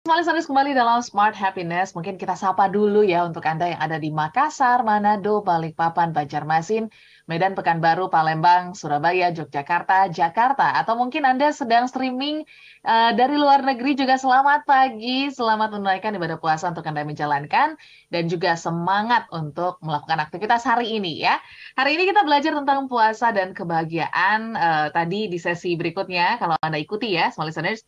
Smart listeners kembali dalam Smart Happiness. Mungkin kita sapa dulu ya untuk Anda yang ada di Makassar, Manado, Balikpapan, Banjarmasin, Medan, Pekanbaru, Palembang, Surabaya, Yogyakarta, Jakarta. Atau mungkin Anda sedang streaming uh, dari luar negeri juga selamat pagi, selamat menunaikan ibadah puasa untuk Anda menjalankan dan juga semangat untuk melakukan aktivitas hari ini ya. Hari ini kita belajar tentang puasa dan kebahagiaan uh, tadi di sesi berikutnya kalau Anda ikuti ya, small listeners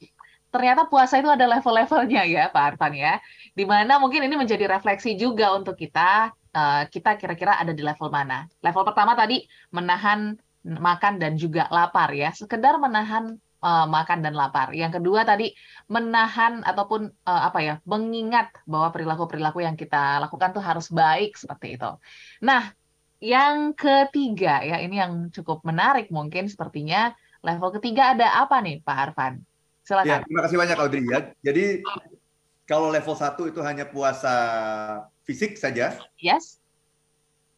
ternyata puasa itu ada level-levelnya ya Pak Arfan ya. Di mana mungkin ini menjadi refleksi juga untuk kita, uh, kita kira-kira ada di level mana. Level pertama tadi menahan makan dan juga lapar ya, sekedar menahan uh, makan dan lapar. Yang kedua tadi menahan ataupun uh, apa ya, mengingat bahwa perilaku-perilaku yang kita lakukan tuh harus baik seperti itu. Nah, yang ketiga ya, ini yang cukup menarik mungkin sepertinya level ketiga ada apa nih Pak Arfan? Silakan. Ya, terima kasih banyak Audrey ya. Jadi kalau level 1 itu hanya puasa fisik saja. Yes.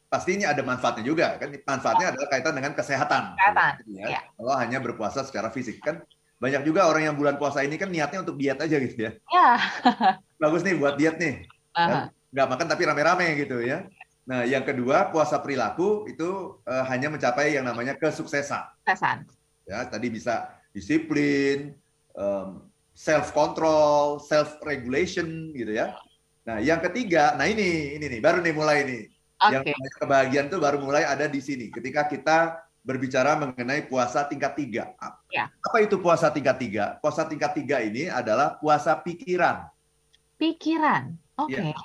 Pasti ini ada manfaatnya juga kan. Manfaatnya adalah kaitan dengan kesehatan. Kesehatan. Ya. ya. Kalau hanya berpuasa secara fisik kan banyak juga orang yang bulan puasa ini kan niatnya untuk diet aja gitu ya. Ya. Bagus nih buat diet nih. Uh -huh. Nggak makan tapi rame-rame gitu ya. Nah, yang kedua puasa perilaku itu uh, hanya mencapai yang namanya kesuksesan. Kesuksesan. Ya, tadi bisa disiplin, um, self control, self regulation gitu ya. Nah, yang ketiga, nah ini ini nih baru nih mulai nih. Okay. Yang kebahagiaan tuh baru mulai ada di sini ketika kita berbicara mengenai puasa tingkat tiga. Ya. Apa itu puasa tingkat tiga? Puasa tingkat tiga ini adalah puasa pikiran. Pikiran, oke. Okay. Ya.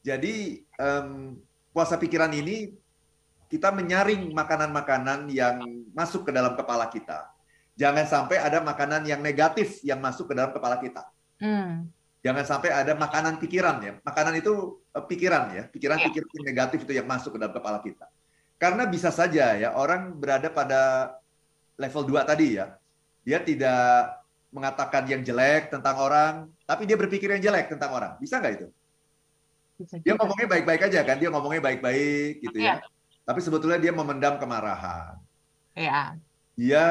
Jadi um, puasa pikiran ini kita menyaring makanan-makanan yang masuk ke dalam kepala kita Jangan sampai ada makanan yang negatif yang masuk ke dalam kepala kita. Hmm. Jangan sampai ada makanan pikiran ya. Makanan itu uh, pikiran ya, pikiran-pikiran yeah. negatif itu yang masuk ke dalam kepala kita. Karena bisa saja ya orang berada pada level 2 tadi ya. Dia tidak mengatakan yang jelek tentang orang, tapi dia berpikir yang jelek tentang orang. Bisa nggak itu? Bisa dia ngomongnya baik-baik aja kan, dia ngomongnya baik-baik gitu ya. Yeah. Tapi sebetulnya dia memendam kemarahan. Iya. Dia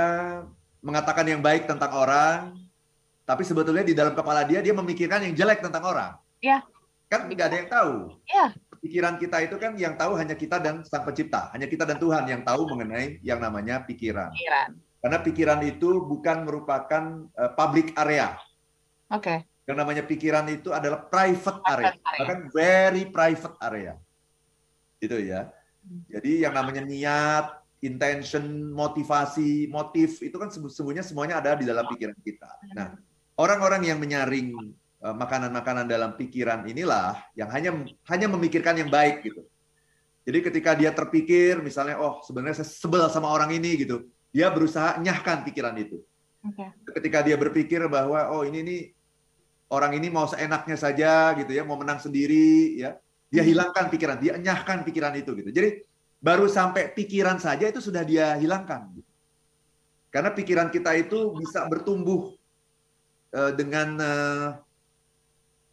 mengatakan yang baik tentang orang, tapi sebetulnya di dalam kepala dia dia memikirkan yang jelek tentang orang. Iya. Kan nggak ada yang tahu. Iya. Pikiran kita itu kan yang tahu hanya kita dan Sang Pencipta, hanya kita dan Tuhan yang tahu mengenai yang namanya pikiran. Pikiran. Karena pikiran itu bukan merupakan uh, public area. Oke. Okay. Yang namanya pikiran itu adalah private area, bahkan very private area. Itu ya. Hmm. Jadi yang namanya niat, intention, motivasi, motif itu kan sesungguhnya semuanya ada di dalam pikiran kita. Nah, orang-orang yang menyaring eh, makanan-makanan dalam pikiran inilah yang hanya hanya memikirkan yang baik gitu. Jadi ketika dia terpikir misalnya oh sebenarnya saya sebel sama orang ini gitu, dia berusaha nyahkan pikiran itu. Okay. Ketika dia berpikir bahwa oh ini nih orang ini mau seenaknya saja gitu ya, mau menang sendiri ya, dia hmm. hilangkan pikiran, dia nyahkan pikiran itu gitu. Jadi baru sampai pikiran saja itu sudah dia hilangkan. Karena pikiran kita itu bisa bertumbuh eh, dengan eh,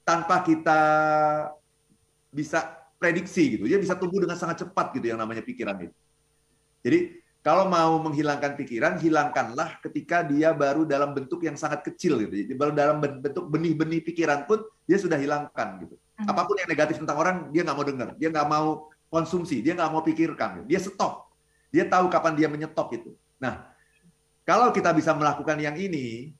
tanpa kita bisa prediksi gitu. Dia bisa tumbuh dengan sangat cepat gitu yang namanya pikiran itu. Jadi kalau mau menghilangkan pikiran, hilangkanlah ketika dia baru dalam bentuk yang sangat kecil gitu. Jadi baru dalam bentuk benih-benih pikiran pun dia sudah hilangkan gitu. Hmm. Apa pun yang negatif tentang orang dia nggak mau dengar, dia nggak mau konsumsi, dia nggak mau pikirkan, dia stop. Dia tahu kapan dia menyetop itu. Nah, kalau kita bisa melakukan yang ini,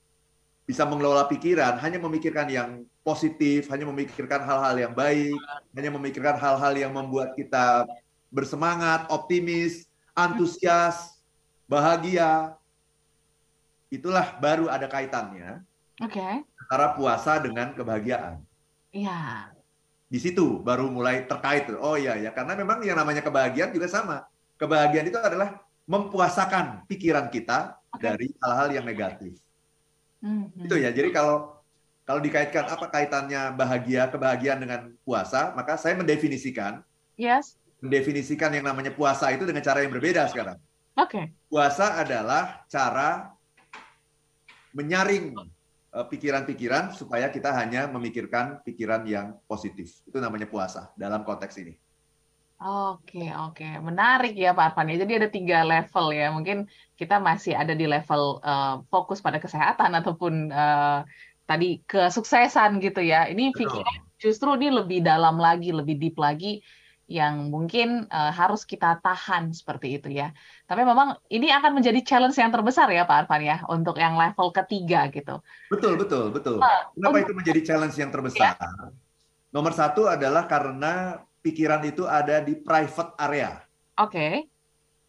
bisa mengelola pikiran, hanya memikirkan yang positif, hanya memikirkan hal-hal yang baik, hanya memikirkan hal-hal yang membuat kita bersemangat, optimis, antusias, bahagia. Itulah baru ada kaitannya okay. antara puasa dengan kebahagiaan. Iya di situ baru mulai terkait. Oh iya ya, karena memang yang namanya kebahagiaan juga sama. Kebahagiaan itu adalah mempuasakan pikiran kita okay. dari hal-hal yang negatif. Mm-hmm. Itu ya. Jadi kalau kalau dikaitkan apa kaitannya bahagia kebahagiaan dengan puasa, maka saya mendefinisikan. Yes. Mendefinisikan yang namanya puasa itu dengan cara yang berbeda sekarang. Oke. Okay. Puasa adalah cara menyaring pikiran-pikiran supaya kita hanya memikirkan pikiran yang positif. Itu namanya puasa dalam konteks ini. Oke, oke. Menarik ya Pak Arfan. Jadi ada tiga level ya. Mungkin kita masih ada di level uh, fokus pada kesehatan ataupun uh, tadi kesuksesan gitu ya. Ini pikiran justru ini lebih dalam lagi, lebih deep lagi yang mungkin uh, harus kita tahan seperti itu ya. Tapi memang ini akan menjadi challenge yang terbesar ya Pak Arfan ya untuk yang level ketiga gitu. Betul betul betul. Uh, Kenapa untuk, itu menjadi challenge yang terbesar? Ya. Nomor satu adalah karena pikiran itu ada di private area. Oke. Okay.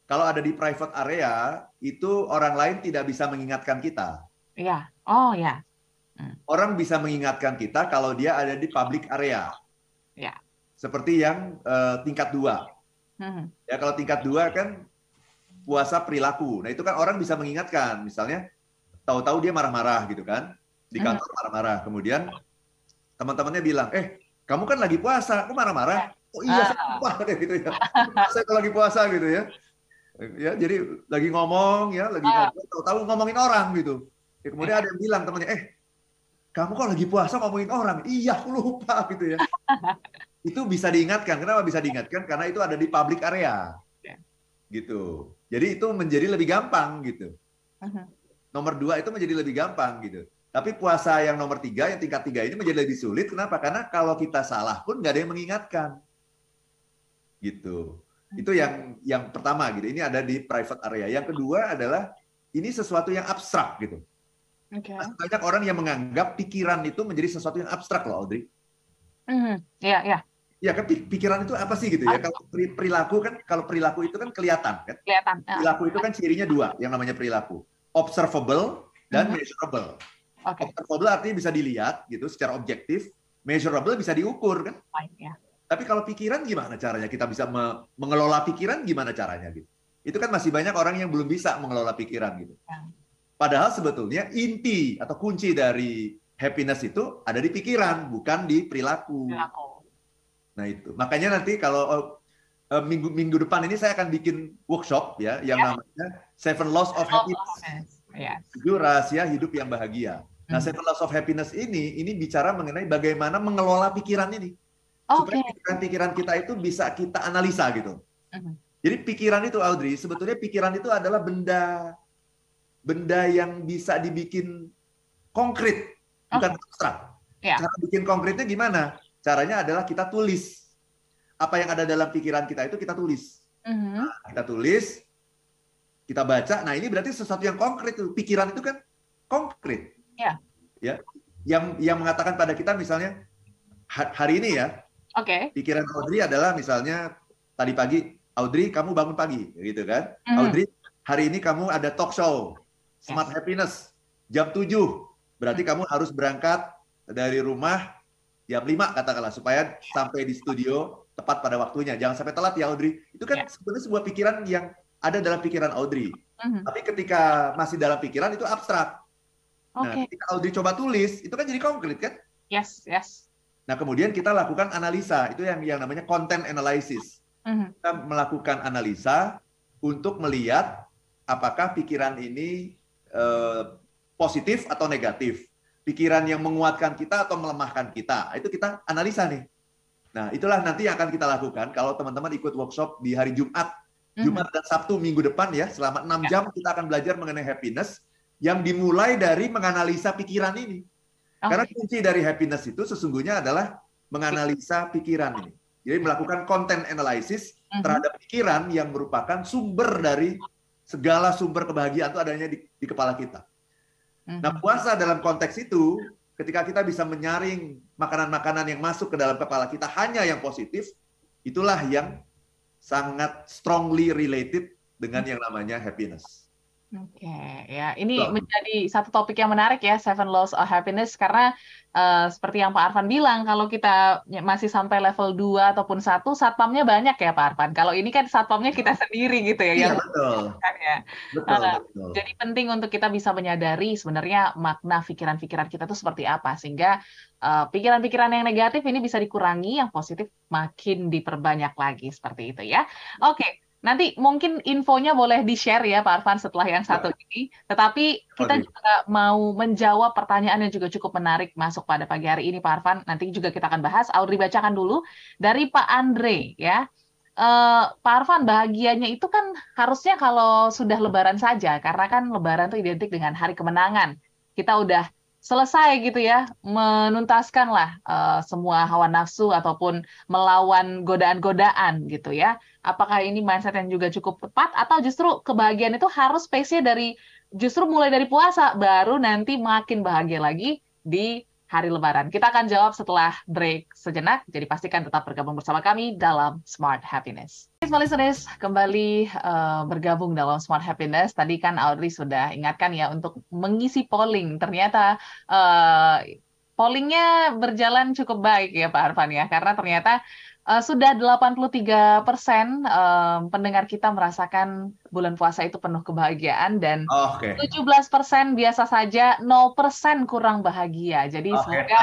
Kalau ada di private area, itu orang lain tidak bisa mengingatkan kita. Iya. Oh ya. Hmm. Orang bisa mengingatkan kita kalau dia ada di public area. Ya. Seperti yang uh, tingkat dua. Hmm. Ya kalau tingkat dua kan puasa perilaku. Nah itu kan orang bisa mengingatkan. Misalnya tahu-tahu dia marah-marah gitu kan di hmm. kantor marah-marah. Kemudian teman-temannya bilang, eh kamu kan lagi puasa, kok marah-marah? Oh iya, saya lupa deh gitu ya. saya kalau lagi puasa gitu ya. Ya, jadi lagi ngomong ya, lagi ah. ngomong, tahu-tahu ngomongin orang gitu. Ya, kemudian ada yang bilang temannya, eh kamu kok lagi puasa ngomongin orang? Iya, aku lupa gitu ya. Itu bisa diingatkan. Kenapa bisa diingatkan? Karena itu ada di public area. Ya. Gitu. Jadi itu menjadi lebih gampang gitu. Uh-huh. Nomor dua itu menjadi lebih gampang gitu. Tapi puasa yang nomor tiga, yang tingkat tiga ini menjadi lebih sulit. Kenapa? Karena kalau kita salah pun nggak ada yang mengingatkan. Gitu. Itu yang yang pertama gitu. Ini ada di private area. Yang kedua adalah ini sesuatu yang abstrak gitu. Okay. Banyak orang yang menganggap pikiran itu menjadi sesuatu yang abstrak loh, Audrey. Mm-hmm. Iya, iya. Ya kan pikiran itu apa sih gitu ya? Kalau perilaku kan kalau perilaku itu kan kelihatan kan? Kelihatan. Perilaku itu kan cirinya dua yang namanya perilaku. Observable dan mm-hmm. measurable. Okay. Observable artinya bisa dilihat gitu secara objektif, measurable bisa diukur kan. ya. Tapi kalau pikiran gimana caranya kita bisa me mengelola pikiran gimana caranya gitu. Itu kan masih banyak orang yang belum bisa mengelola pikiran gitu. Ya. Padahal sebetulnya inti atau kunci dari happiness itu ada di pikiran, bukan di perilaku. perilaku. Nah itu. Makanya nanti kalau uh, minggu minggu depan ini saya akan bikin workshop ya yang ya. namanya Seven Laws of Happiness. Yes. Itu rahasia hidup yang bahagia. Nah, hmm. Seven Laws of Happiness ini ini bicara mengenai bagaimana mengelola pikiran ini. Okay. Supaya pikiran-pikiran kita itu bisa kita analisa gitu. Hmm. Jadi pikiran itu Audrey, sebetulnya pikiran itu adalah benda benda yang bisa dibikin konkret, bukan oh. abstrak. Yeah. Cara bikin konkretnya gimana? Caranya adalah kita tulis. Apa yang ada dalam pikiran kita itu kita tulis. Mm -hmm. nah, kita tulis, kita baca. Nah, ini berarti sesuatu yang konkret. Pikiran itu kan konkret. Ya. Ya. Yang yang mengatakan pada kita misalnya hari ini ya. Oke. Okay. Pikiran Audrey adalah misalnya tadi pagi Audrey kamu bangun pagi gitu kan. Mm -hmm. Audrey hari ini kamu ada talk show Smart yes. Happiness jam 7. Berarti kamu harus berangkat dari rumah jam 5 katakanlah supaya sampai di studio tepat pada waktunya. Jangan sampai telat ya Audrey. Itu kan yeah. sebenarnya sebuah pikiran yang ada dalam pikiran Audrey. Mm-hmm. Tapi ketika masih dalam pikiran itu abstrak. Okay. Nah, ketika Audrey coba tulis, itu kan jadi konkret kan? Yes, yes. Nah, kemudian kita lakukan analisa. Itu yang yang namanya content analysis. Mm-hmm. Kita melakukan analisa untuk melihat apakah pikiran ini eh, positif atau negatif. Pikiran yang menguatkan kita atau melemahkan kita. Itu kita analisa nih. Nah, itulah nanti yang akan kita lakukan kalau teman-teman ikut workshop di hari Jumat Jumat dan Sabtu minggu depan ya, selama enam ya. jam kita akan belajar mengenai happiness yang dimulai dari menganalisa pikiran ini. Okay. Karena kunci dari happiness itu sesungguhnya adalah menganalisa pikiran ini. Jadi melakukan content analysis uh-huh. terhadap pikiran yang merupakan sumber dari segala sumber kebahagiaan itu adanya di, di kepala kita. Uh-huh. Nah puasa dalam konteks itu, ketika kita bisa menyaring makanan-makanan yang masuk ke dalam kepala kita hanya yang positif, itulah yang sangat strongly related dengan yang namanya happiness. Oke, okay, ya ini so. menjadi satu topik yang menarik ya, Seven Laws of Happiness karena uh, seperti yang Pak Arfan bilang, kalau kita masih sampai level 2 ataupun satu, satpamnya banyak ya Pak Arfan. Kalau ini kan satpamnya kita sendiri gitu ya. Iya yang betul. Kan, ya. Betul, uh, betul. Jadi penting untuk kita bisa menyadari sebenarnya makna pikiran-pikiran kita itu seperti apa sehingga Eh, pikiran-pikiran uh, yang negatif ini bisa dikurangi, yang positif makin diperbanyak lagi seperti itu ya. Oke, okay. Nanti mungkin infonya boleh di-share ya Pak Arfan setelah yang ya. satu ya. ini. Tetapi kita okay. juga mau menjawab pertanyaan yang juga cukup menarik masuk pada pagi hari ini Pak Arfan. Nanti juga kita akan bahas. Audrey bacakan dulu dari Pak Andre ya. Uh, Pak Arfan, bahagianya itu kan harusnya kalau sudah lebaran saja, karena kan lebaran itu identik dengan hari kemenangan. Kita udah selesai gitu ya, menuntaskan lah uh, semua hawa nafsu ataupun melawan godaan-godaan gitu ya. Apakah ini mindset yang juga cukup tepat atau justru kebahagiaan itu harus space-nya dari justru mulai dari puasa baru nanti makin bahagia lagi di hari Lebaran. Kita akan jawab setelah break sejenak, jadi pastikan tetap bergabung bersama kami dalam Smart Happiness. Smart listeners, kembali uh, bergabung dalam Smart Happiness. Tadi kan Audrey sudah ingatkan ya untuk mengisi polling. Ternyata uh, pollingnya berjalan cukup baik ya Pak Arfan ya, karena ternyata Uh, sudah 83 persen um, pendengar kita merasakan bulan puasa itu penuh kebahagiaan dan oh, okay. 17 persen biasa saja, 0 persen kurang bahagia. Jadi okay. semoga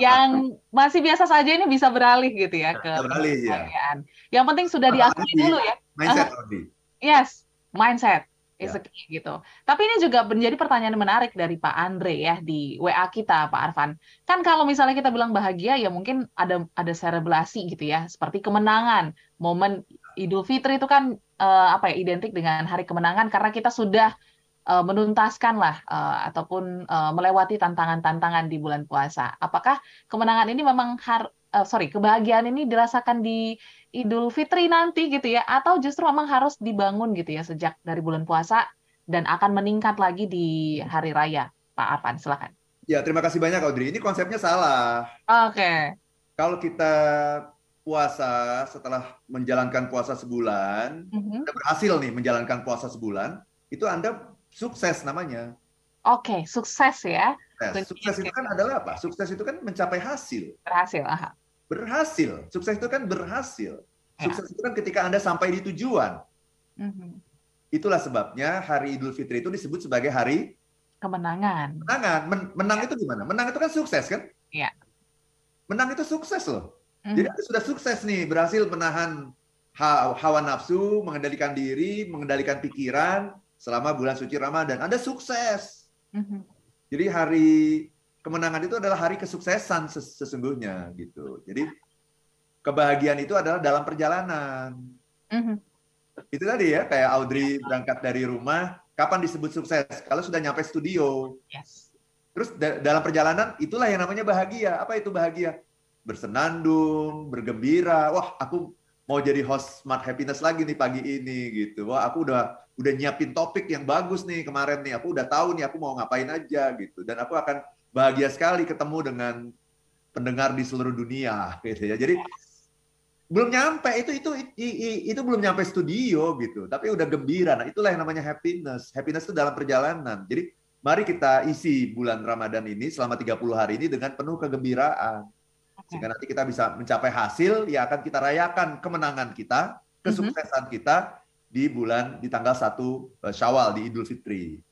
yang masih biasa saja ini bisa beralih gitu ya ke beralih, ya. kebahagiaan. Ya. Yang penting sudah diakui dulu ya. Mindset, uh, Yes, mindset ya. gitu. Tapi ini juga menjadi pertanyaan menarik dari Pak Andre ya di WA kita Pak Arfan. Kan kalau misalnya kita bilang bahagia ya mungkin ada ada selebrasi gitu ya, seperti kemenangan. Momen Idul Fitri itu kan uh, apa ya identik dengan hari kemenangan karena kita sudah uh, menuntaskan lah uh, ataupun uh, melewati tantangan-tantangan di bulan puasa. Apakah kemenangan ini memang har uh, sorry kebahagiaan ini dirasakan di Idul Fitri nanti gitu ya atau justru memang harus dibangun gitu ya sejak dari bulan puasa dan akan meningkat lagi di hari raya Pak Arfan silakan. Ya terima kasih banyak Audrey ini konsepnya salah. Oke. Okay. Kalau kita puasa setelah menjalankan puasa sebulan, mm-hmm. berhasil nih menjalankan puasa sebulan, itu Anda sukses namanya. Oke, okay, sukses ya. Sukses. sukses itu kan adalah apa? Sukses itu kan mencapai hasil. Berhasil, aha berhasil. Sukses itu kan berhasil. Ya. Sukses itu kan ketika Anda sampai di tujuan. Mm-hmm. Itulah sebabnya hari Idul Fitri itu disebut sebagai hari kemenangan. Kemenangan. Men menang ya. itu gimana? Menang itu kan sukses kan? Iya. Menang itu sukses loh. Mm-hmm. Jadi sudah sukses nih, berhasil menahan hawa nafsu, mengendalikan diri, mengendalikan pikiran selama bulan suci Ramadan. Anda sukses. Mm-hmm. Jadi hari kemenangan itu adalah hari kesuksesan sesungguhnya gitu. Jadi kebahagiaan itu adalah dalam perjalanan. Mm-hmm. Itu tadi ya kayak Audrey berangkat dari rumah, kapan disebut sukses? Kalau sudah nyampe studio. Yes. Terus da- dalam perjalanan itulah yang namanya bahagia. Apa itu bahagia? Bersenandung, bergembira. Wah, aku mau jadi host Smart Happiness lagi nih pagi ini gitu. Wah, aku udah udah nyiapin topik yang bagus nih kemarin nih. Aku udah tahu nih aku mau ngapain aja gitu. Dan aku akan bahagia sekali ketemu dengan pendengar di seluruh dunia gitu ya. Jadi belum nyampe itu itu itu, itu belum nyampe studio gitu, tapi udah gembira. Nah, itulah yang namanya happiness. Happiness itu dalam perjalanan. Jadi mari kita isi bulan Ramadan ini selama 30 hari ini dengan penuh kegembiraan. Sehingga nanti kita bisa mencapai hasil yang akan kita rayakan kemenangan kita, kesuksesan kita di bulan di tanggal 1 eh, Syawal di Idul Fitri.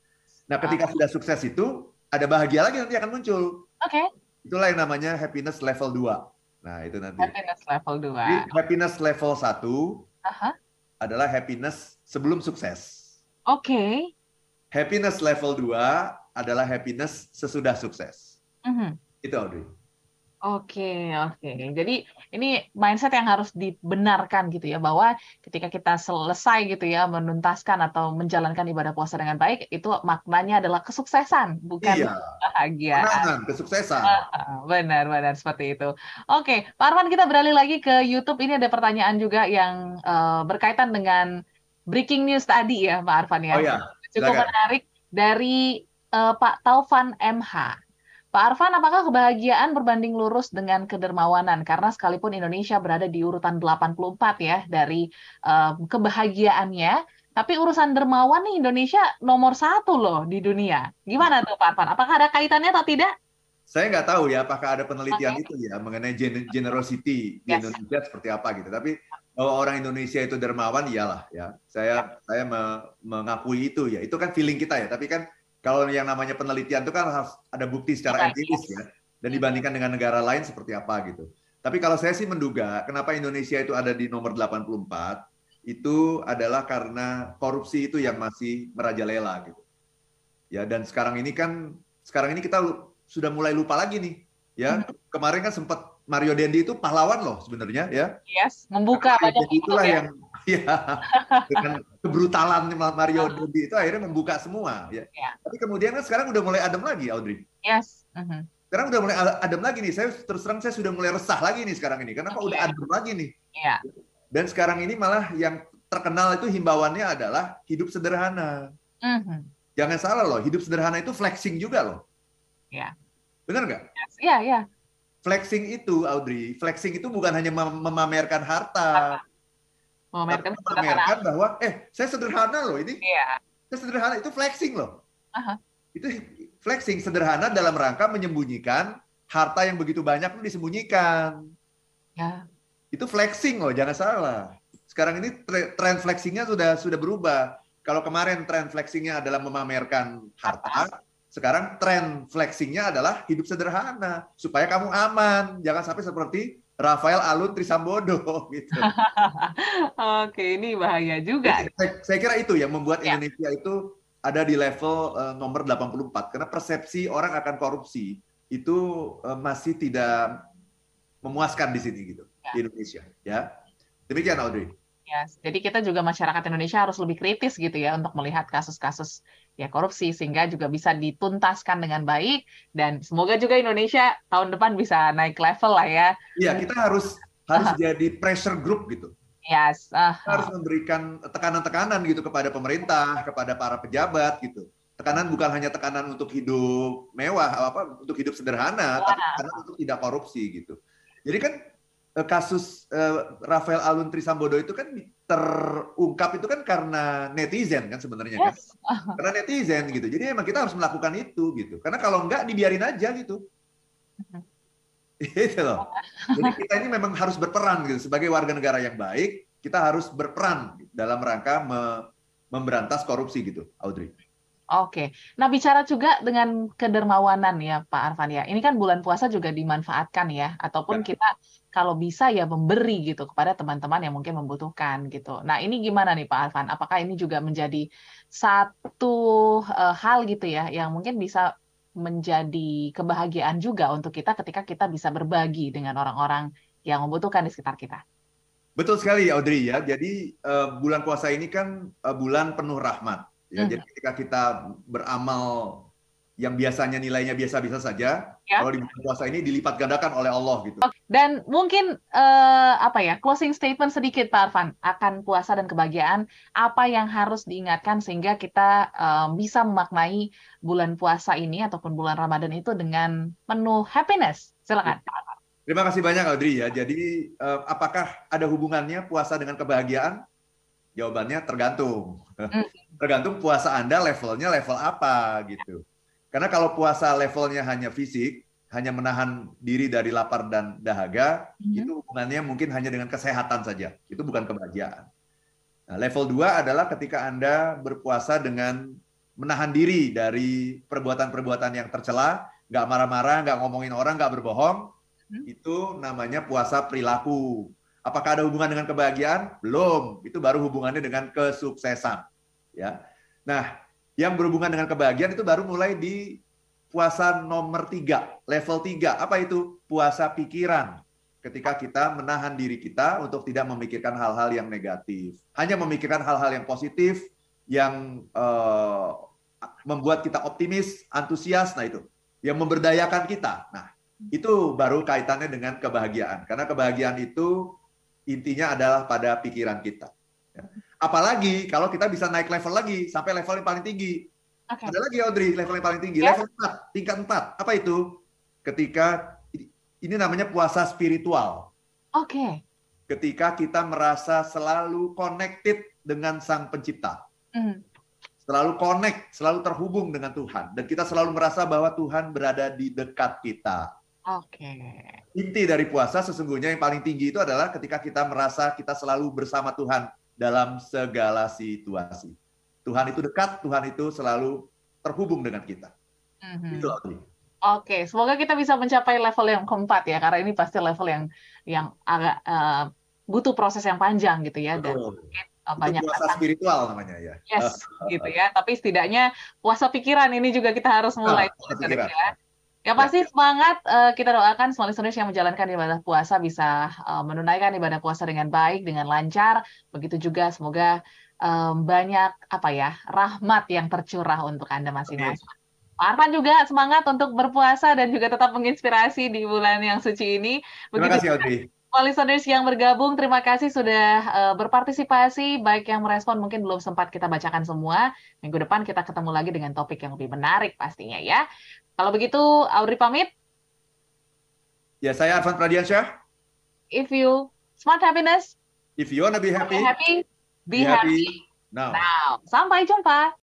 Nah, ketika sudah sukses itu, ada bahagia lagi nanti akan muncul. Oke. Okay. Itulah yang namanya happiness level 2. Nah, itu nanti. Happiness level 2. Jadi, happiness level 1 uh-huh. adalah happiness sebelum sukses. Oke. Okay. Happiness level 2 adalah happiness sesudah sukses. Uh-huh. Itu Audrey. Oke, oke. Jadi ini mindset yang harus dibenarkan gitu ya bahwa ketika kita selesai gitu ya menuntaskan atau menjalankan ibadah puasa dengan baik itu maknanya adalah kesuksesan bukan iya. bahagia. Kesuksesan. Benar, benar seperti itu. Oke, Pak Arman kita beralih lagi ke YouTube. Ini ada pertanyaan juga yang uh, berkaitan dengan breaking news tadi ya, Pak Arfan ya. Oh ya. Cukup menarik dari uh, Pak Taufan MH. Pak Arfan, apakah kebahagiaan berbanding lurus dengan kedermawanan? Karena sekalipun Indonesia berada di urutan 84 ya dari uh, kebahagiaannya, tapi urusan dermawan nih Indonesia nomor satu loh di dunia. Gimana tuh Pak Arfan? Apakah ada kaitannya atau tidak? Saya nggak tahu ya apakah ada penelitian okay. itu ya mengenai generosity di yes. Indonesia seperti apa gitu. Tapi bahwa orang Indonesia itu dermawan iyalah ya. Saya saya mengakui itu ya. Itu kan feeling kita ya. Tapi kan kalau yang namanya penelitian itu kan harus ada bukti secara empiris ya, dan dibandingkan dengan negara lain seperti apa gitu. Tapi kalau saya sih menduga kenapa Indonesia itu ada di nomor 84 itu adalah karena korupsi itu yang masih merajalela gitu. Ya dan sekarang ini kan sekarang ini kita sudah mulai lupa lagi nih. Ya, hmm. kemarin kan sempat Mario Dendi itu pahlawan loh sebenarnya ya. Yes, membuka banyak itulah ya. yang ya dengan kebrutalan Mario Dendi itu akhirnya membuka semua ya. ya. Tapi kemudian kan sekarang udah mulai adem lagi Audrey. Yes. Uh-huh. Sekarang udah mulai adem lagi nih. Saya terus terang saya sudah mulai resah lagi nih sekarang ini. Kenapa okay. udah adem lagi nih? Yeah. Dan sekarang ini malah yang terkenal itu himbauannya adalah hidup sederhana. Uh-huh. Jangan salah loh, hidup sederhana itu flexing juga loh. Ya. Benar nggak? Iya, yes. iya. Flexing itu, Audrey, flexing itu bukan hanya mem memamerkan harta. Memamerkan, memamerkan bahwa, eh, saya sederhana loh ini. Iya. Saya sederhana, itu flexing loh. Uh -huh. Itu flexing sederhana dalam rangka menyembunyikan harta yang begitu banyak itu disembunyikan. Ya. Itu flexing loh, jangan salah. Sekarang ini tren flexingnya sudah sudah berubah. Kalau kemarin tren flexingnya adalah memamerkan harta, sekarang tren flexingnya adalah hidup sederhana supaya kamu aman. Jangan sampai seperti Rafael Alun Trisambodo gitu. Oke, ini bahaya juga. Saya, saya kira itu yang membuat ya. Indonesia itu ada di level uh, nomor 84 karena persepsi orang akan korupsi itu uh, masih tidak memuaskan di sini gitu ya. di Indonesia ya. Demikian Audrey. Ya, jadi kita juga masyarakat Indonesia harus lebih kritis gitu ya untuk melihat kasus-kasus ya korupsi sehingga juga bisa dituntaskan dengan baik dan semoga juga Indonesia tahun depan bisa naik level lah ya. Iya, kita harus harus jadi pressure group gitu. Yes. Uh, kita harus memberikan tekanan-tekanan gitu kepada pemerintah, kepada para pejabat gitu. Tekanan bukan hanya tekanan untuk hidup mewah, apa untuk hidup sederhana, tapi tekanan untuk tidak korupsi gitu. Jadi kan kasus uh, Rafael Alun Trisambodo itu kan terungkap itu kan karena netizen kan sebenarnya kan. yes. karena netizen gitu. Jadi emang kita harus melakukan itu gitu. Karena kalau enggak dibiarin aja gitu. Itu loh. Jadi kita ini memang harus berperan gitu. Sebagai warga negara yang baik kita harus berperan dalam rangka me memberantas korupsi gitu Audrey. Oke, nah bicara juga dengan kedermawanan ya Pak Arfan ya. Ini kan bulan puasa juga dimanfaatkan ya, ataupun ya. kita kalau bisa ya memberi gitu kepada teman-teman yang mungkin membutuhkan gitu. Nah ini gimana nih Pak Arfan? Apakah ini juga menjadi satu uh, hal gitu ya yang mungkin bisa menjadi kebahagiaan juga untuk kita ketika kita bisa berbagi dengan orang-orang yang membutuhkan di sekitar kita? Betul sekali Audrey ya. Jadi uh, bulan puasa ini kan uh, bulan penuh rahmat Ya, hmm. jadi ketika kita beramal yang biasanya nilainya biasa-biasa saja, ya. kalau di bulan puasa ini dilipat gandakan oleh Allah gitu. Dan mungkin uh, apa ya closing statement sedikit Pak Arfan akan puasa dan kebahagiaan apa yang harus diingatkan sehingga kita uh, bisa memaknai bulan puasa ini ataupun bulan Ramadan itu dengan penuh happiness. Silakan. Ya. Terima kasih banyak Audrey ya. Jadi uh, apakah ada hubungannya puasa dengan kebahagiaan? Jawabannya tergantung. Hmm. tergantung puasa Anda levelnya level apa gitu. Karena kalau puasa levelnya hanya fisik, hanya menahan diri dari lapar dan dahaga, hmm. itu hubungannya mungkin hanya dengan kesehatan saja. Itu bukan kebahagiaan. Nah, level 2 adalah ketika Anda berpuasa dengan menahan diri dari perbuatan-perbuatan yang tercela, nggak marah-marah, nggak ngomongin orang, nggak berbohong, hmm. itu namanya puasa perilaku. Apakah ada hubungan dengan kebahagiaan? Belum. Itu baru hubungannya dengan kesuksesan. Ya. Nah, yang berhubungan dengan kebahagiaan itu baru mulai di puasa nomor tiga, level tiga. Apa itu? Puasa pikiran. Ketika kita menahan diri kita untuk tidak memikirkan hal-hal yang negatif. Hanya memikirkan hal-hal yang positif, yang uh, membuat kita optimis, antusias. Nah itu. Yang memberdayakan kita. Nah, itu baru kaitannya dengan kebahagiaan. Karena kebahagiaan itu intinya adalah pada pikiran kita. Apalagi kalau kita bisa naik level lagi sampai level yang paling tinggi. Okay. Ada lagi Audrey, level yang paling tinggi, yes. level 4, tingkat 4. Apa itu? Ketika ini namanya puasa spiritual. Oke. Okay. Ketika kita merasa selalu connected dengan Sang Pencipta. Mm. Selalu connect, selalu terhubung dengan Tuhan dan kita selalu merasa bahwa Tuhan berada di dekat kita. Oke. Okay. Inti dari puasa sesungguhnya yang paling tinggi itu adalah ketika kita merasa kita selalu bersama Tuhan dalam segala situasi. Tuhan itu dekat, Tuhan itu selalu terhubung dengan kita. Mm-hmm. Itu Oke, okay. semoga kita bisa mencapai level yang keempat ya, karena ini pasti level yang yang agak uh, butuh proses yang panjang gitu ya. Betul. Dan banyak puasa spiritual namanya ya. Yes, gitu ya. Tapi setidaknya puasa pikiran ini juga kita harus mulai. Nah, pikiran. Ya. Ya pasti semangat uh, kita doakan semua listeners yang menjalankan ibadah puasa bisa uh, menunaikan ibadah puasa dengan baik, dengan lancar. Begitu juga semoga um, banyak apa ya rahmat yang tercurah untuk anda masing-masing. Pak Arfan juga semangat untuk berpuasa dan juga tetap menginspirasi di bulan yang suci ini. Begitu terima kasih, Audrey. Listeners yang bergabung, terima kasih sudah uh, berpartisipasi, baik yang merespon mungkin belum sempat kita bacakan semua. Minggu depan kita ketemu lagi dengan topik yang lebih menarik pastinya ya. Kalau begitu, Audrey pamit. Ya, saya Arfan Pradiansyah. If you smart happiness, if you wanna be happy, be happy, be, be happy, happy now. now. Sampai jumpa.